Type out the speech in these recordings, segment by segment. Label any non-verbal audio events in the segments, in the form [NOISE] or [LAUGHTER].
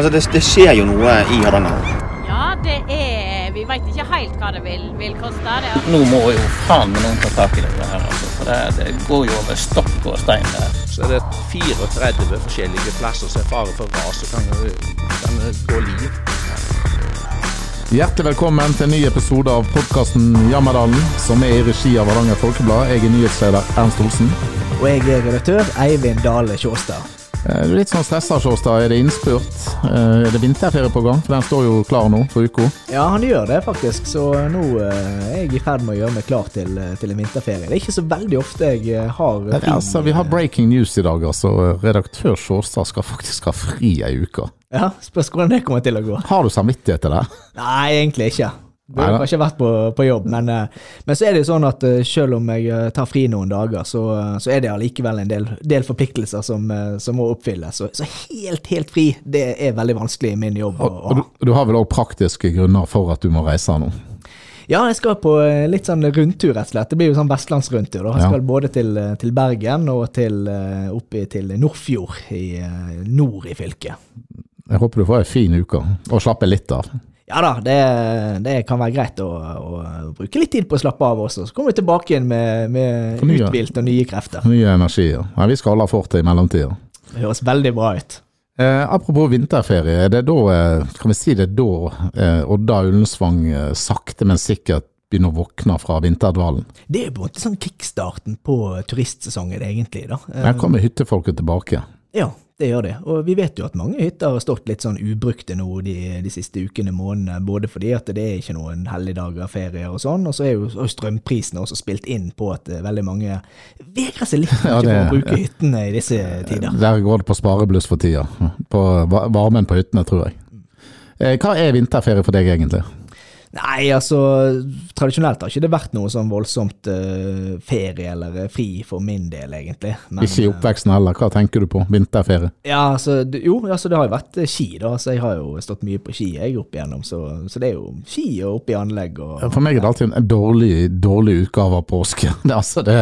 Altså, det, det skjer jo noe i Hardanger. Ja, det er Vi veit ikke helt hva det vil, vil koste. Det. Nå må jo faen meg noen ta tak i det her, altså. For det, det går jo over stokk og stein der. Så er det 34 forskjellige plasser som er fare for ras og kan, kan gå liv. Hjertelig velkommen til en ny episode av podkasten Jammerdalen, som er i regi av Hardanger Folkeblad. Jeg er nyhetsleder Ernst Olsen. Og jeg er redaktør Eivind Dale Sjåstad. Eh, Du er litt sånn stressa, Sjåstad. Er det innspurt? Eh, Er det vinterferie på gang? For den står jo klar nå for uka. Ja, han gjør det faktisk, så nå eh, er jeg i ferd med å gjøre meg klar til, til en vinterferie. Det er ikke så veldig ofte jeg har fri. Altså, vi har breaking news i dag. altså. Redaktør Sjåstad skal faktisk ha fri ei uke. Ja, Spørs hvordan det kommer til å gå. Har du samvittighet til det? Nei, egentlig ikke. Burde kanskje vært på, på jobb, men, eh, men så er det jo sånn at eh, selv om jeg eh, tar fri noen dager, så, så er det allikevel en del, del forpliktelser som, som må oppfylles. Så, så helt, helt fri, det er veldig vanskelig i min jobb. Og, og du, du har vel òg praktiske grunner for at du må reise nå? Ja, jeg skal på litt sånn rundtur, rett og slett. Det blir jo sånn vestlandsrundtur. da. Jeg Ja. skal både til, til Bergen og til, eh, til Nordfjord, i nord i fylket. Jeg håper du får ei en fin uke, og slapper litt av. Ja da, det, det kan være greit å, å bruke litt tid på å slappe av også. Så kommer vi tilbake igjen med, med uthvilt og nye krefter. Nye energier. Ja, vi skal holde fortet i mellomtida. Det høres veldig bra ut. Eh, apropos vinterferie, er det da, eh, kan vi si det er da eh, Odda Ullensvang eh, sakte, men sikkert begynner å våkne fra vinterdvalen? Det er på en måte sånn kickstarten på turistsesongen, egentlig. da. Eh, Her kommer hyttefolket tilbake. Ja, det gjør det. Og vi vet jo at mange hytter har stått litt sånn ubrukte nå de, de siste ukene, månedene. Både fordi at det er ikke noen helligdager, ferier og sånn, og så er jo og strømprisene også spilt inn på at eh, veldig mange vegrer seg litt [LAUGHS] Ja, det- for å bruke hyttene i disse tider. Der går det på sparebluss for tida. På varmen på hyttene, tror jeg. Eh, hva er vinterferie for deg, egentlig? Nei, altså tradisjonelt har ikke det vært noe sånn voldsomt uh, ferie eller eh, fri for min del, egentlig. Men, Ikke i eh, oppveksten heller. Hva tenker du på? Vinterferie? Ja, altså, jo, altså det har jo vært ski, da. Så jeg har jo stått mye på ski jeg opp igjennom, så, så det er jo ski og opp i anlegg og For meg er det alltid en dårlig, dårlig utgave av påske. [LAUGHS] Det, altså det,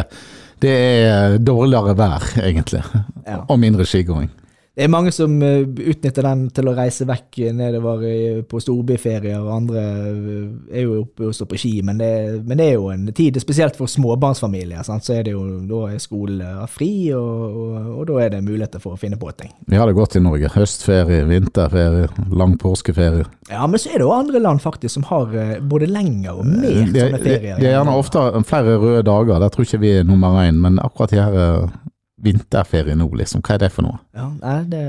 det er dårligere vær, egentlig. Ja. Og mindre skigåing. Det er mange som eh, utnytter den til å reise vekk nedover på storbyferier, og andre eh, er jo oppe og står på ski, men det, men det er jo en tid, spesielt for småbarnsfamilier, sant? så er det jo, da er skolen fri, og, og, og da er det muligheter for å finne på ting. Vi har det godt i Norge. Høstferie, vinterferie, lang påskeferie. Ja, men så er det jo andre land faktisk som har eh, både lenger og mer sånne ferier. det er gjerne ofte flere røde dager. Der tror ikke vi er nummer én, men akkurat her eh, vinterferie nå, liksom. Hva er det for noe? Ja, nei, det,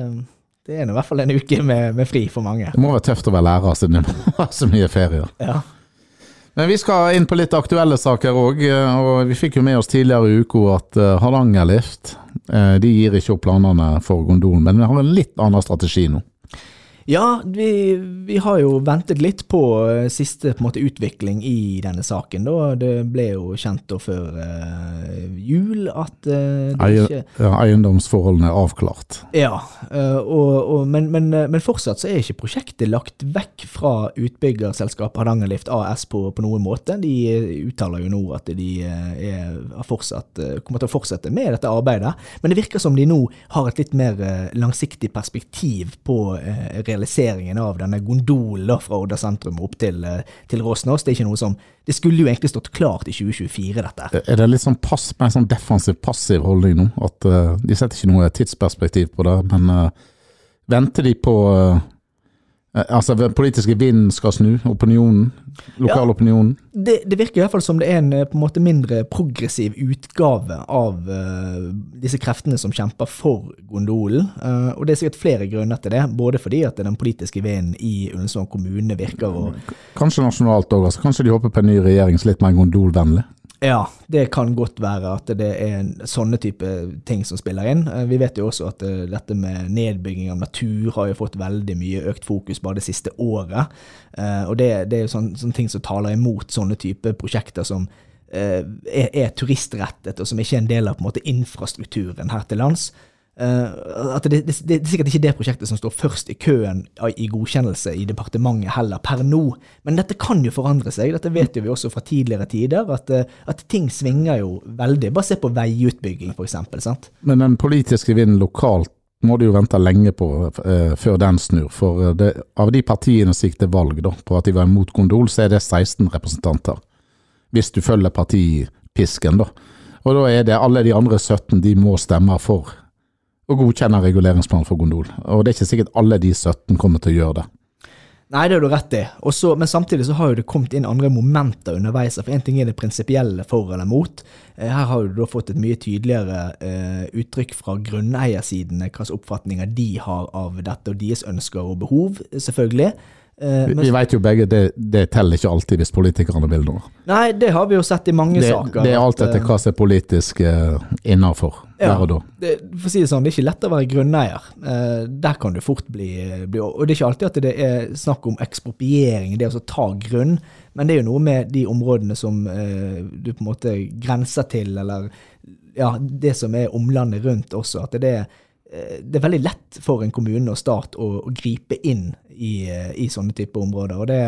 det er i hvert fall en uke med, med fri for mange. Det må være tøft å være lærer siden du må [LAUGHS] være så mye ferier. Ja. Men vi skal inn på litt aktuelle saker òg. Og vi fikk jo med oss tidligere i uka at eh, Hardangerlift eh, de gir ikke opp planene for gondolen, men de har en litt annen strategi nå. Ja, vi, vi har jo ventet litt på eh, siste på måte, utvikling i denne saken. Da. Det ble jo kjent da før uh, jul at uh, det ikke ja, eiendomsforholdene er avklart. Ja, uh, og, og, men, men, men fortsatt så er ikke prosjektet lagt vekk fra utbyggerselskapet Hardangerlift AS på, på noen måte. De uttaler jo nå at de er, fortsatt, kommer til å fortsette med dette arbeidet. Men det virker som de nå har et litt mer langsiktig perspektiv på eh, realiseringen av denne gondolen fra Odda sentrum opp til, eh, til Råsnås. Det er ikke noe som Det skulle jo egentlig stått klart i 2024, dette. Er det litt sånn pass, mer sånn defensiv, passiv holdning nå? At uh, de setter ikke noe tidsperspektiv på det, men uh, venter de på eh, Altså, den politiske vinden skal snu, opinionen, lokalopinionen. det, det virker i hvert fall som det er en eh, på en måte mindre progressiv utgave av uh, disse kreftene som kjemper for gondolen. Uh, og det er sikkert flere grunner til det. Både fordi at den politiske vinden i Ullensvang kommune virker å Kanskje nasjonalt òg. Altså, kanskje de håper på en ny regjering som er litt mer gondolvennlig. Ja, det kan godt være at det er sånne type ting som spiller inn. Eh, Vi vet jo også at eh, dette med nedbygging av natur har jo fått veldig mye økt fokus bare det siste året. Eh, Og det, det er jo sånne, sånne ting som taler imot sånne type prosjekter som er, er turistrettet, og som ikke er en del av en måte infrastrukturen her til lands. Eh, at det, det, det er sikkert ikke det prosjektet som står først i køen i godkjennelse i departementet heller, per nå. Men dette kan jo forandre seg. Dette vet jo vi også fra tidligere tider, at, eh, at ting svinger jo veldig. Bare se på veiutbygging. Sant? Men den politiske vinden lokalt må du jo vente lenge på eh, før den snur. For eh, det, av de partiene som gikk til valg da, på at de var imot Gondol, så er det 16 representanter. Hvis du følger partipisken, da. Og da er det alle de andre 17 de må stemme for å godkjenne reguleringsplan for Gondol. Og det er ikke sikkert alle de 17 kommer til å gjøre det. Nei, det har du rett i. Også, men samtidig så har jo det kommet inn andre momenter underveis. For én ting er det prinsipielle for eller mot. Eh, Her har du da fått et mye tydeligere eh, uttrykk fra grunneiersidene, hvilke oppfatninger de har av dette, og deres ønsker og behov, selvfølgelig. Eh, Vi, vi vet jo begge det, det teller ikke alltid hvis politikerne vil noe. Nei, det har vi jo sett i mange Det, saker. det er alt etter eh, hva som er politisk eh, innafor Ja. der og da. det, for å si det sånn, det er ikke lett å være grunneier. Eh, der kan du fort bli, bli Og det er ikke alltid at det er snakk om ekspropriering, det å ta grunn, men det er jo noe med de områdene som eh, du på en måte grenser til, eller ja, det som er omlandet rundt også. At det er, det er veldig lett for en kommune og stat å, å gripe inn i, i sånne typer områder. det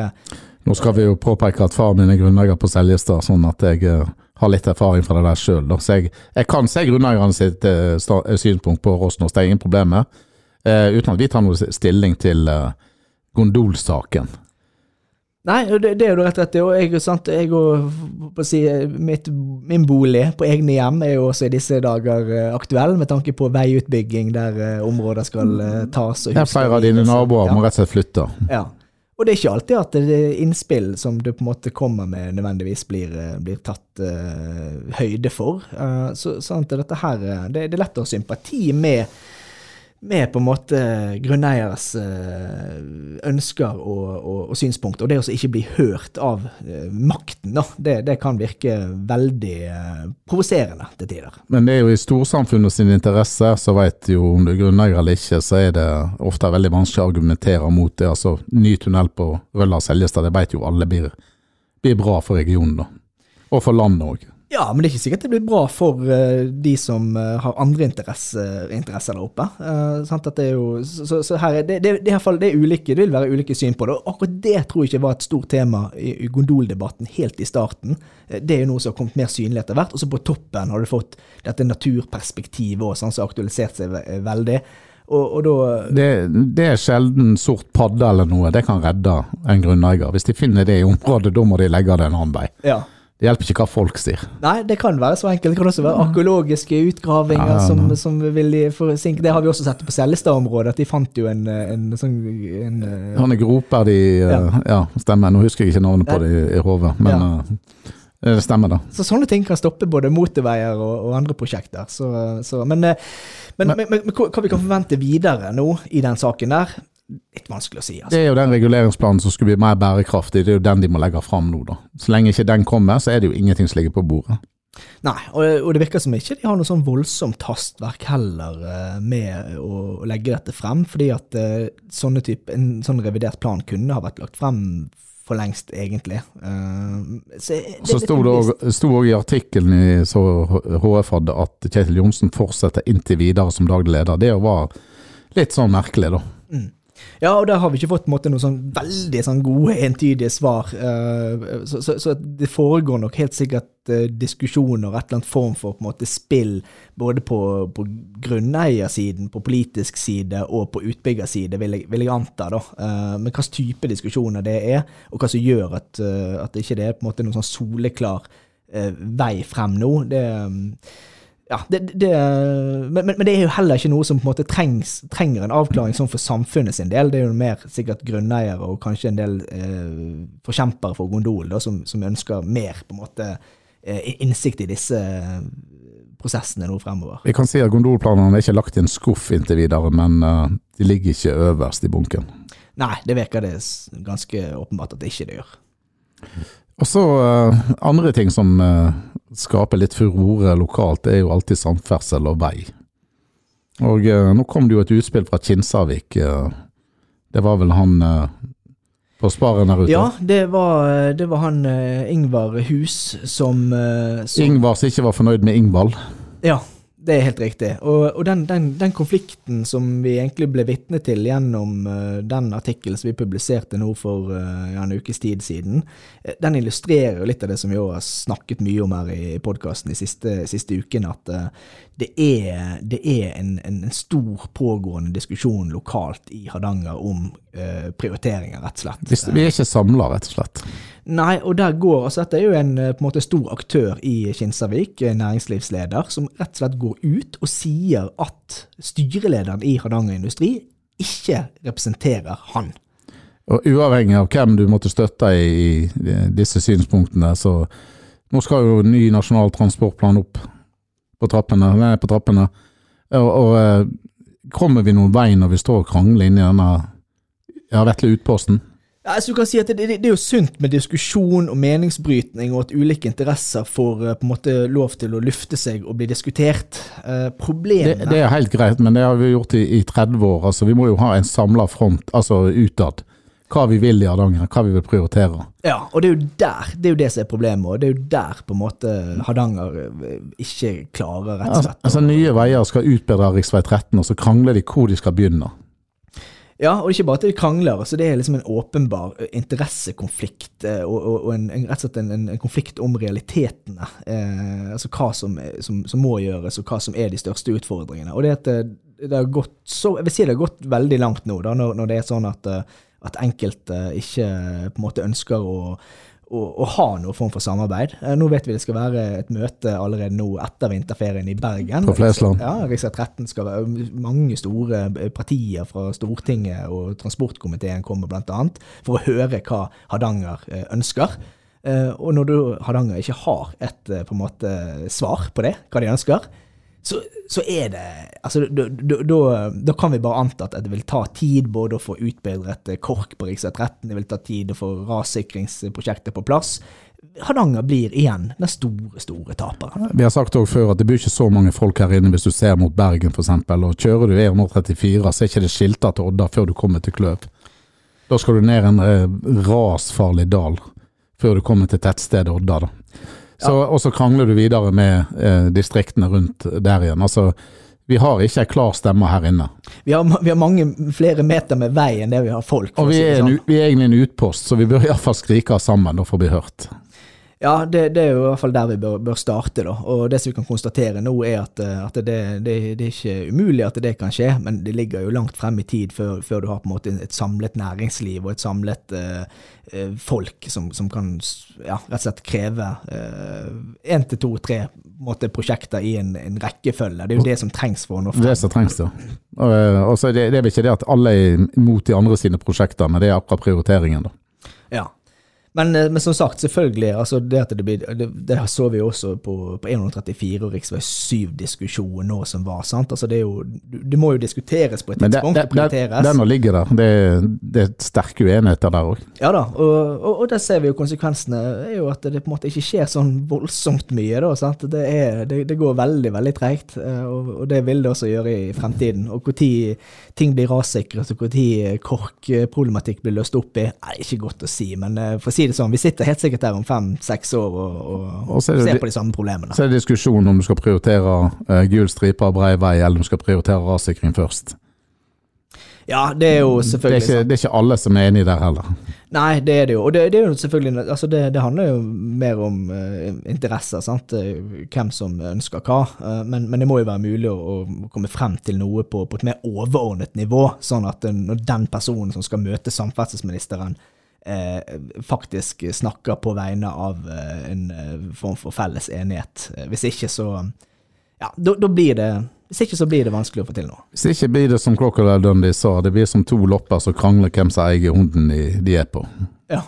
Nå skal vi jo påpeke at far min er grunneier på Seljestad, sånn at jeg eh, har litt erfaring fra det der sjøl. Så jeg, jeg kan se grunneierne sitt eh, eh, synspunkt på Rosnos, det er ingen problem. Eh, uten at vi tar noe stilling til uh, gondolsaken. Nei, det, det er jo rett og slett det. Og jeg, sant, jeg og, si, mitt, min bolig på egne hjem er jo også i disse dager eh, aktuell, med tanke på veiutbygging der eh, områder skal eh, tas. og flere av dine naboer Ja. må rett og slett flytte. Ja. Og det er ikke alltid at det er innspill som du på en måte kommer med, nødvendigvis blir, blir tatt uh, høyde for. Uh, så at dette her, det, det er lett å ha sympati med, med på en måte grunneieres eh, ønsker og, og, og synspunkter. Og det å ikke bli hørt av eh, makten, da, det, det kan virke veldig eh, provoserende til tider. Men det er jo i storsamfunnet sin interesse, så vet jo om du er grunneier eller ikke, så er det ofte veldig vanskelig å argumentere mot det. Altså, ny tunnel på Røldal-Seljestad, det vet jo alle blir, blir bra for regionen, da. Og for landet òg. Ja, men det er ikke sikkert det blir bra for uh, de som uh, har andre interesser, interesser der oppe. Uh, sant at det er jo, så, så, her er det, det, det, fall, det er ulike, det vil være ulike syn på det. Og akkurat det tror jeg ikke var et stort tema i, i gondoldebatten helt i starten. Det er jo noe som har kommet mer synlig etter hvert. Og så på toppen har du fått dette naturperspektivet også, sånn, som har aktualisert seg ve- veldig. Og, og da Det, det er sjelden sort padde eller noe, det kan redde en grunneier. Hvis de finner det i området, da må de legge det en annen vei. Ja. Det hjelper ikke hva folk sier. Nei, det kan være så enkelt. Det kan også være arkeologiske utgravinger Ja, som, som vil forsinke Det har vi også sett på Seljestad-området, at de fant jo en, en sånn en, Han er groper de Ja. ja. ja, stemmer. Nå husker jeg ikke navnet på det i, i hodet, men Ja. eh, det stemmer, da. Så sånne ting kan stoppe både motorveier og, og andre prosjekter. Så, så, men, eh, men, men, men, hva vi kan forvente videre nå i den saken der, litt vanskelig å si. Altså. Det er jo den reguleringsplanen som skulle bli mer bærekraftig, det er jo den de må legge fram nå, da. Så lenge ikke den kommer, så er det jo ingenting som ligger på bordet. Nei, og, og det virker som ikke de har noe sånn voldsomt hastverk heller eh, med å, å legge dette frem, fordi at eh, sånne type, en sånn revidert plan kunne ha vært lagt frem for lengst, egentlig. Eh, så det, Så sto det òg i artikkelen i så HF hadde at Kjetil Johnsen fortsetter inntil videre som daglig leder. Det var litt sånn merkelig, da. Ja, og der har vi ikke fått måte, noen sånn veldig sånn gode, entydige svar. eh, Så, så, så det foregår nok helt sikkert eh, diskusjoner, et eller annet form for måte spill, både på, på grunneiersiden, på politisk side og på utbyggerside, vil jeg, vil jeg anta. da. Eh, Men hvilken type diskusjoner det er, og hva som gjør at, at ikke det er på måte noen sånn soleklar vei frem nå, det mm, ja, det, det, men, men, det er jo heller ikke noe som på en måte trengs, trenger en avklaring sånn for samfunnet sin del. Det er jo mer sikkert grunneiere og kanskje en del eh, forkjempere for Gondol da, som, som ønsker mer på en måte eh, innsikt i disse eh, prosessene nå fremover. Vi kan si at gondolplanene er ikke lagt i en skuff inntil videre, men eh, de ligger ikke øverst i bunken. Nei, det virker det ganske åpenbart at det ikke det gjør. Og så eh, andre ting som eh, skaper litt furore lokalt, det er jo alltid samferdsel og vei. Og eh, nå kom det jo et utspill fra Kinsarvik. eh, det var vel han eh, på Sparen der ute? Ja, det var, det var han eh, Ingvar Hus som, eh, som Ingvar som ikke var fornøyd med Ingvald. Ja, Det er helt riktig. Og, og den, den, den konflikten som vi egentlig ble vitne til gjennom uh, den artikkelen som vi publiserte nå for uh, en ukes tid siden, uh, den illustrerer jo litt av det som vi har snakket mye om her i podkasten de siste, siste ukene, at det er, det er en, en, stor pågående diskusjon lokalt i Hardanger om prioriteringer, rett og slett. Vi er ikke samla, rett og slett? Nei, og der går altså Dette er jo en på en måte stor aktør i Kinsarvik, næringslivsleder, som rett og slett går ut og sier at styrelederen i Hardanger Industri ikke representerer han. Og Uavhengig av hvem du måtte støtte i disse synspunktene, så nå skal jo ny nasjonal transportplan opp på trappene. Nei, på trappene. Og, og eh, kommer vi noen vei når vi står og krangler inni denne ja, vetle utposten? Ja, så du kan si at det, det, det, er jo sunt med diskusjon og meningsbrytning, og at ulike interesser får uh, på en måte lov til å lufte seg og bli diskutert. Uh, problemet det, det, er helt greit, men det har vi gjort i, i 30 år. altså Vi må jo ha en samla front, altså utad. Hva vi vil i Hardanger, hva vi vil prioritere. Ja, og det er jo der det er jo det som er problemet, og det er jo der på en måte Hardanger eh, ikke klarer, rett og slett. Altså, altså Nye Veier skal utbedre rv. 13, og så krangler de hvor de skal begynne. Ja, og ikke bare at de krangler. altså Det er liksom en åpenbar interessekonflikt, og, og, og en, en, rett og slett en, en, konflikt om realitetene. Eh, altså hva som, som, som, må gjøres, og hva som er de største utfordringene. Og det, at det har gått så, Jeg vil si det har gått veldig langt nå, da, når, når det er sånn at, at enkelte ikke på en måte ønsker å å, å, ha noen form for samarbeid. Eh, nå vet vi det skal være et møte allerede nå etter vinterferien i Bergen. På Flesland. Ja, Rv. 13 skal være mange store partier fra Stortinget og transportkomiteen kommer bl.a. for å høre hva Hardanger eh, ønsker. Eh, og når du Hardanger ikke har et på en måte svar på det, hva de ønsker, så, så er det altså, da, kan vi bare anta at det vil ta tid både å få utbedret KORK på rv. 13, det vil ta tid å få rassikringsprosjektet på plass. Hardanger blir igjen den store, store taperen. Vi har sagt også før at det blir ikke så mange folk her inne hvis du ser mot Bergen f.eks. Og kjører du E134, så er ikke det skilta til Odda før du kommer til Kløv. Da skal du ned en eh, rasfarlig dal før du kommer til tettstedet Odda. da. Så. Og så krangler du videre med eh, distriktene rundt der igjen. Altså, vi har ikke ei klar stemme her inne. Vi har, vi har, mange flere meter med vei enn det vi har folk. Og vi er, sånn. vi er, egentlig en utpost, så vi bør iallfall skrike sammen og få bli hørt. Ja, det, det, er jo i hvert fall der vi bør, bør, starte. da. Og Det som vi kan konstatere nå, er at, eh, at det, det, det, er ikke umulig at det kan skje, men det ligger jo langt frem i tid før, før du har på en måte et samlet næringsliv og et samlet eh, folk som, som, kan ja, rett og slett kreve én uh, til to, tre prosjekter i en, en, rekkefølge. Det er jo det som trengs for å nå frem. Det som trengs, ja. Og, og så det, det er vel ikke det at alle er imot de andre sine prosjekter, men det er akkurat prioriteringen, da. Ja. Men, eh, men, som sagt, selvfølgelig. altså Det det blir, det, det så vi også på, på 134 og rv. 7-diskusjonen nå som var. sant? altså Det er jo, det må jo diskuteres på et tidspunkt. Det, det, det, den ligger der. Det, det er sterke uenigheter der òg. Ja da, og, og, og, der ser vi jo konsekvensene. er jo At det på en måte ikke skjer sånn voldsomt mye. da, sant? Det, er, det, går veldig, veldig treigt. Eh, og, og, det vil det også gjøre i fremtiden. Og når ting blir rassikret, og når KORK-problematikk blir løst opp i, er ikke godt å si. men eh, for å si si det sånn, vi sitter helt sikkert der om fem-seks år og, og, og ser på de samme problemene. Så er det diskusjon om du skal prioritere uh, gul stripe og brei vei, eller om du skal prioritere rassikring først. Ja, det er jo selvfølgelig det er, ikke, det er ikke alle som er enig der heller. Nei, det er det jo. Og det, det er jo selvfølgelig altså det, det, handler jo mer om uh, interesser, sant. Hvem som ønsker hva. Uh, men, men, det må jo være mulig å, å komme frem til noe på, på, et mer overordnet nivå. Sånn at når den personen som skal møte samferdselsministeren, eh, faktisk snakker på vegne av eh, en eh, form for felles enighet. Eh, hvis ikke, så Ja, da blir det hvis ikke så blir det vanskelig å få til noe. Hvis ikke blir det som Crocodile Dundee sa, det blir som to lopper som krangler hvem som eier hunden de, de er på. Ja.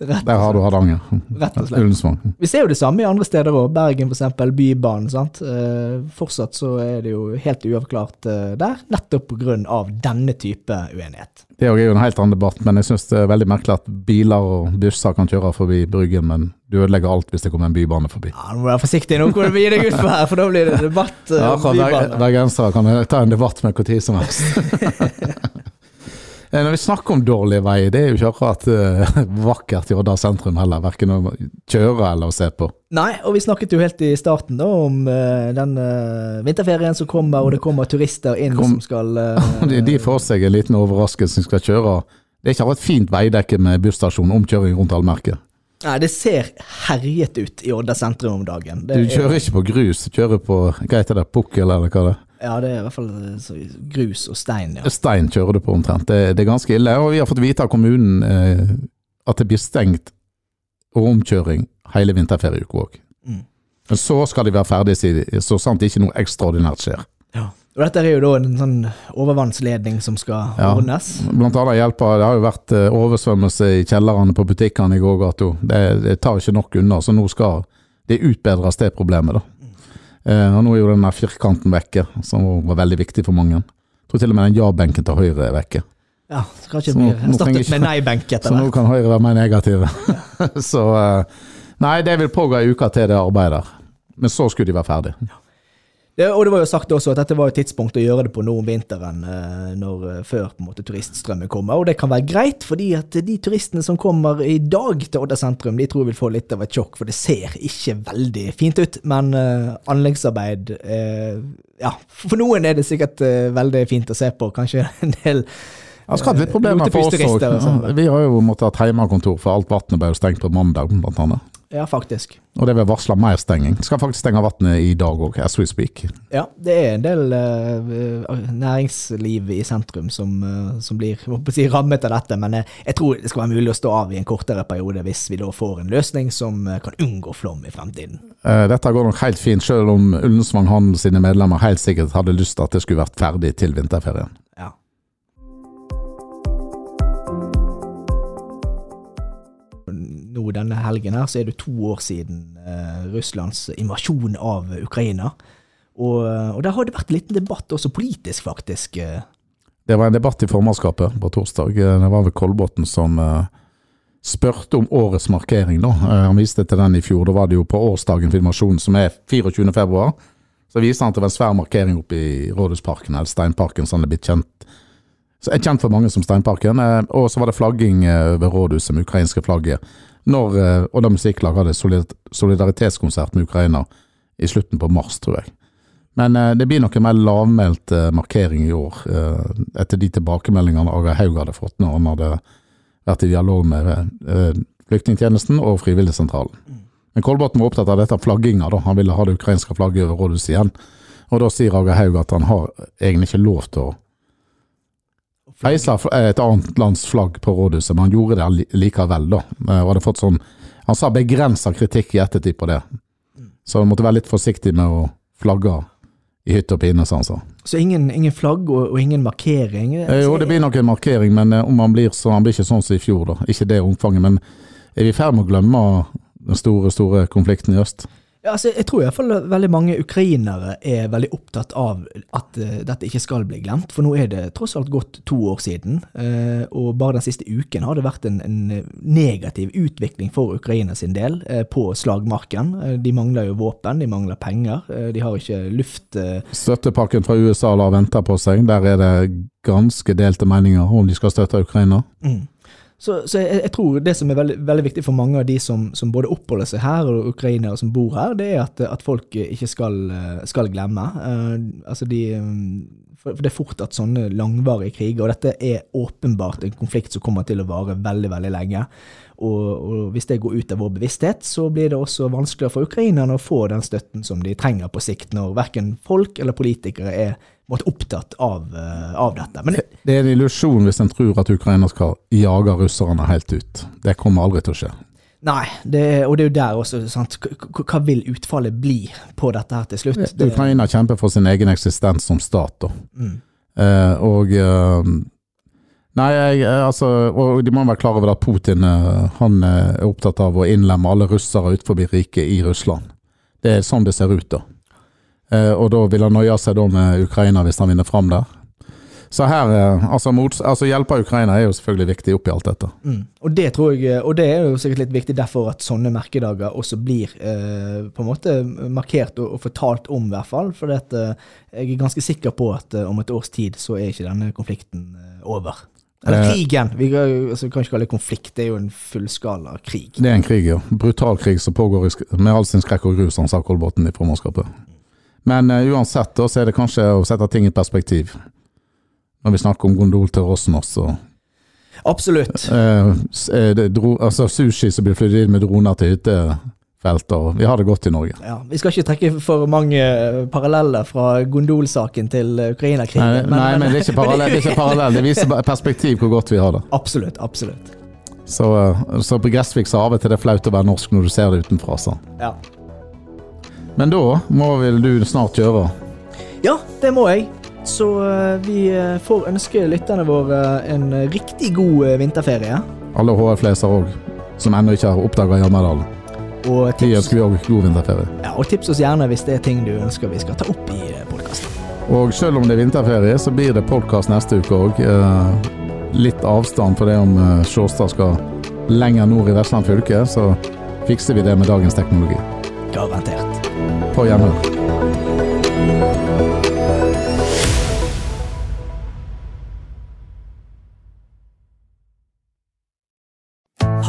Der har du Hardanger. Rett og slett. Ullensvang. Vi ser jo det samme i andre steder òg. Bergen f.eks. Bybanen. sant? Eh, fortsatt så er det jo helt uavklart eh, der, nettopp pga. denne type uenighet. Det er jo en helt annen debatt, men jeg syns det er veldig merkelig at biler og busser kan kjøre forbi Bryggen, men du ødelegger alt hvis det kommer en bybane forbi. Ja, Nå må du være forsiktig nå hvor du gir deg utfor her, for da blir det debatt. Uh, ja, Bergensere kan ta en debatt med hvor tid som helst. [LAUGHS] Eh, Når vi snakker om dårlig vei, det er jo ikke akkurat uh, [LAUGHS] vakkert i Odda sentrum heller. Verken å kjøre eller å se på. Nei, og vi snakket jo helt i starten da om uh, den uh, vinterferien som kommer, og det kommer turister inn Kom- som skal [LAUGHS] De, de får seg en liten overraskelse som skal kjøre. Det er ikke akkurat fint veidekke med busstasjon, omkjøring rundt allmerket. Nei, det ser herjet ut i Odda sentrum om dagen. Det Du er- kjører ikke på grus, du kjører på hva heter det, pukkel eller hva det er. Ja, det er i hvert fall eh, så, grus og stein, ja. Stein kjører du på omtrent. Det, det er ganske ille. Og vi har fått vite av kommunen eh, at det blir stengt og omkjøring hele vinterferieuka òg. Mm. Men så skal de være ferdige, så sant ikke noe ekstraordinært skjer. Ja. Og dette er jo da en sånn overvannsledning som skal Ja. ordnes. Blant annet hjelper Det har jo vært eh, oversvømmelse i kjellerne på butikkene i gågata. Det, det tar ikke nok unna, så nå skal det utbedres, det problemet. da. Eh, og Nå er jo den firkanten vekke, som var veldig viktig for mange. Jeg tror til og med den ja-benken til høyre er vekke. Ja, skal ikke Så nå- nå ikke- med nei-benk etter Så nå kan Høyre være mer negative. [LAUGHS] så eh, Nei, det vil pågå ei uke til det arbeidet. Men så skulle de være ferdig. Det, og det var jo sagt også at dette var et tidspunkt å gjøre det på nå om vinteren, eh, når, eh, før på en måte turiststrømmen kommer. Og det kan være greit, fordi at de turistene som kommer i dag til Odda sentrum, de tror vil få litt av et sjokk, for det ser ikke veldig fint ut. Men uh, anleggsarbeid uh, Ja, for noen er det sikkert uh, veldig fint å se på. Kanskje en del det har skapt litt problemer for oss og sånn. òg. Vi har jo måttet ha hjemmekontor, for alt vannet ble jo stengt på mandag, blant annet. Ja, faktisk. Og det vil varsle mer stenging. Skal faktisk stenge vannet i dag òg, as we speak. Ja, det er en del uh, næringsliv i sentrum som, uh, som blir si, rammet av dette, men eh, jeg tror det skal være mulig å stå av i en kortere periode hvis vi da får en løsning som kan unngå flom i fremtiden. Dette går nok helt fint, selv om Ullensvang Handel sine medlemmer helt sikkert hadde lyst til at det skulle vært ferdig til vinterferien. Nå denne helgen her så er det to år siden eh, Russlands invasjon av Ukraina. Og, eh, og der har det vært en liten debatt også politisk, faktisk. Det var en debatt i formannskapet på torsdag. Eh, Det var vel Kolbotn som eh, spurte om årets markering. da. Eh, Han viste til den i fjor. Da var det jo på årsdagen for invasjonen, som er 24. februar. Så viste han til en svær markering oppe i Rådhusparken, eller Steinparken, som det er blitt kjent. Så er kjent for mange som Steinparken. eh, Og så var det flagging eh, ved rådhuset med ukrainske flagget. Når eh, Odda Musikklag hadde solid- solidaritetskonsert med Ukraina i slutten på mars, tror jeg. Men det blir nok en mer lavmælt markering i år, etter de tilbakemeldingene Aga Haug hadde fått når han hadde vært i dialog med Flyktningtjenesten og Frivilligsentralen. Men Kolbotn var opptatt av dette flagginga, da. Han ville ha det ukrainske flagget over rådhuset igjen. Og da sier Aga Haug at han har egentlig ikke lov til å heise fl- et annet lands flagg på rådhuset, men han gjorde det likevel, da. Eh, Og hadde fått sånn Han sa begrensa kritikk i ettertid på det. Så han måtte være litt forsiktig med å flagge i hytte og pine, sa han Så, Så ingen, ingen flagg og, og ingen markering? Eh, Jo, det blir nok en markering, men eh, om han blir så Han blir ikke sånn som i fjor, da. Ikke det omfanget. Men er vi i ferd med å glemme den store, store konflikten i øst? Ja, altså, jeg tror i hvert fall veldig mange ukrainere er veldig opptatt av at uh, dette ikke skal bli glemt. For nå er det tross alt gått to år siden, uh, og bare den siste uken har det vært en, en negativ utvikling for Ukraina sin del uh, på slagmarken. Eh, de mangler jo våpen, de mangler penger, eh, de har ikke luft... Eh, Støttepakken fra USA lar vente på seg. Der er det ganske delte meninger om de skal støtte Ukraina. Mm. Så, så jeg, jeg tror det som er veldig, veldig viktig for mange av de som, som både oppholder seg her, og ukrainere som bor her, det er at, at folk ikke skal, eh, skal glemme. Uh, altså de, mm, for det er fort at sånne langvarige kriger, og dette er åpenbart en konflikt som kommer til å vare veldig, veldig lenge. Og, og hvis det går ut av vår bevissthet, så blir det også vanskeligere for ukrainerne å få den støtten som de trenger på sikt, når verken folk eller politikere er måtte, opptatt av, eh, av dette. Men Det er en illusjon hvis en tror at ukrainere skal jage russerne helt ut. Det kommer aldri til å skje. Nei, det, og det er jo der også, sant? Hva vil utfallet bli på dette her til slutt? Det, Ukraina kjemper for sin egen eksistens som stat, da. mm, Eh, og eh, Nei, jeg, eh, altså Og de må være klar over at Putin eh, han eh, er opptatt av å innlemme alle russere utenfor riket i Russland. Det er sånn det ser ut, da. Eh, og da vil han nøye seg da med Ukraina hvis han vinner fram der. Så her, eh, altså, mot, altså hjelpe Ukraina er jo selvfølgelig viktig oppi alt dette. mm. Og det tror jeg, og det er jo sikkert litt viktig derfor at sånne merkedager også blir eh, på en måte markert og, og fortalt om, i hvert fall. For at, eh, jeg er ganske sikker på at eh, om et års tid så er ikke denne konflikten eh, over. Eller Eh, krigen. Vi kan, altså, vi kan ikke kalle det konflikt, det er jo en fullskala krig. Det er en krig, ja. Brutal krig som pågår med all sin skrekk og grus som sa Kolbotn i formannskapet. Men uh, uansett, da, så er det kanskje å sette ting i perspektiv. Når vi snakker om gondol til Rosnos og Absolutt. eh, eh, dro, altså sushi som blir flydd inn med droner til hyttefelt, og vi har det godt i Norge. Ja, vi skal ikke trekke for mange eh, paralleller fra gondolsaken til eh, Ukraina-krigen. nei, men det er parallell, det, er ikke parallell. det viser perspektiv hvor godt vi har det. Absolutt, absolutt. Så, så på Gressvik så av og til det er flaut å være norsk når du ser det utenfra. sånn. Ja. Men da må vel du snart gjøre? ja, det må jeg. Så eh, vi eh, får ønske lytterne våre en eh, riktig god vinterferie. Alle HR-fleser òg, som ennå ikke har oppdaga Hjelmedalen Og tips, ønsker vi òg god vinterferie. ja, og tips oss gjerne hvis det er ting du ønsker vi skal ta opp i podkasten. Og selv om det er vinterferie, så blir det podkast neste uke òg. Litt avstand for det om Sjåstad skal lenger nord i Vestland fylke, så fikser vi det med dagens teknologi. Garantert. På gjenhør.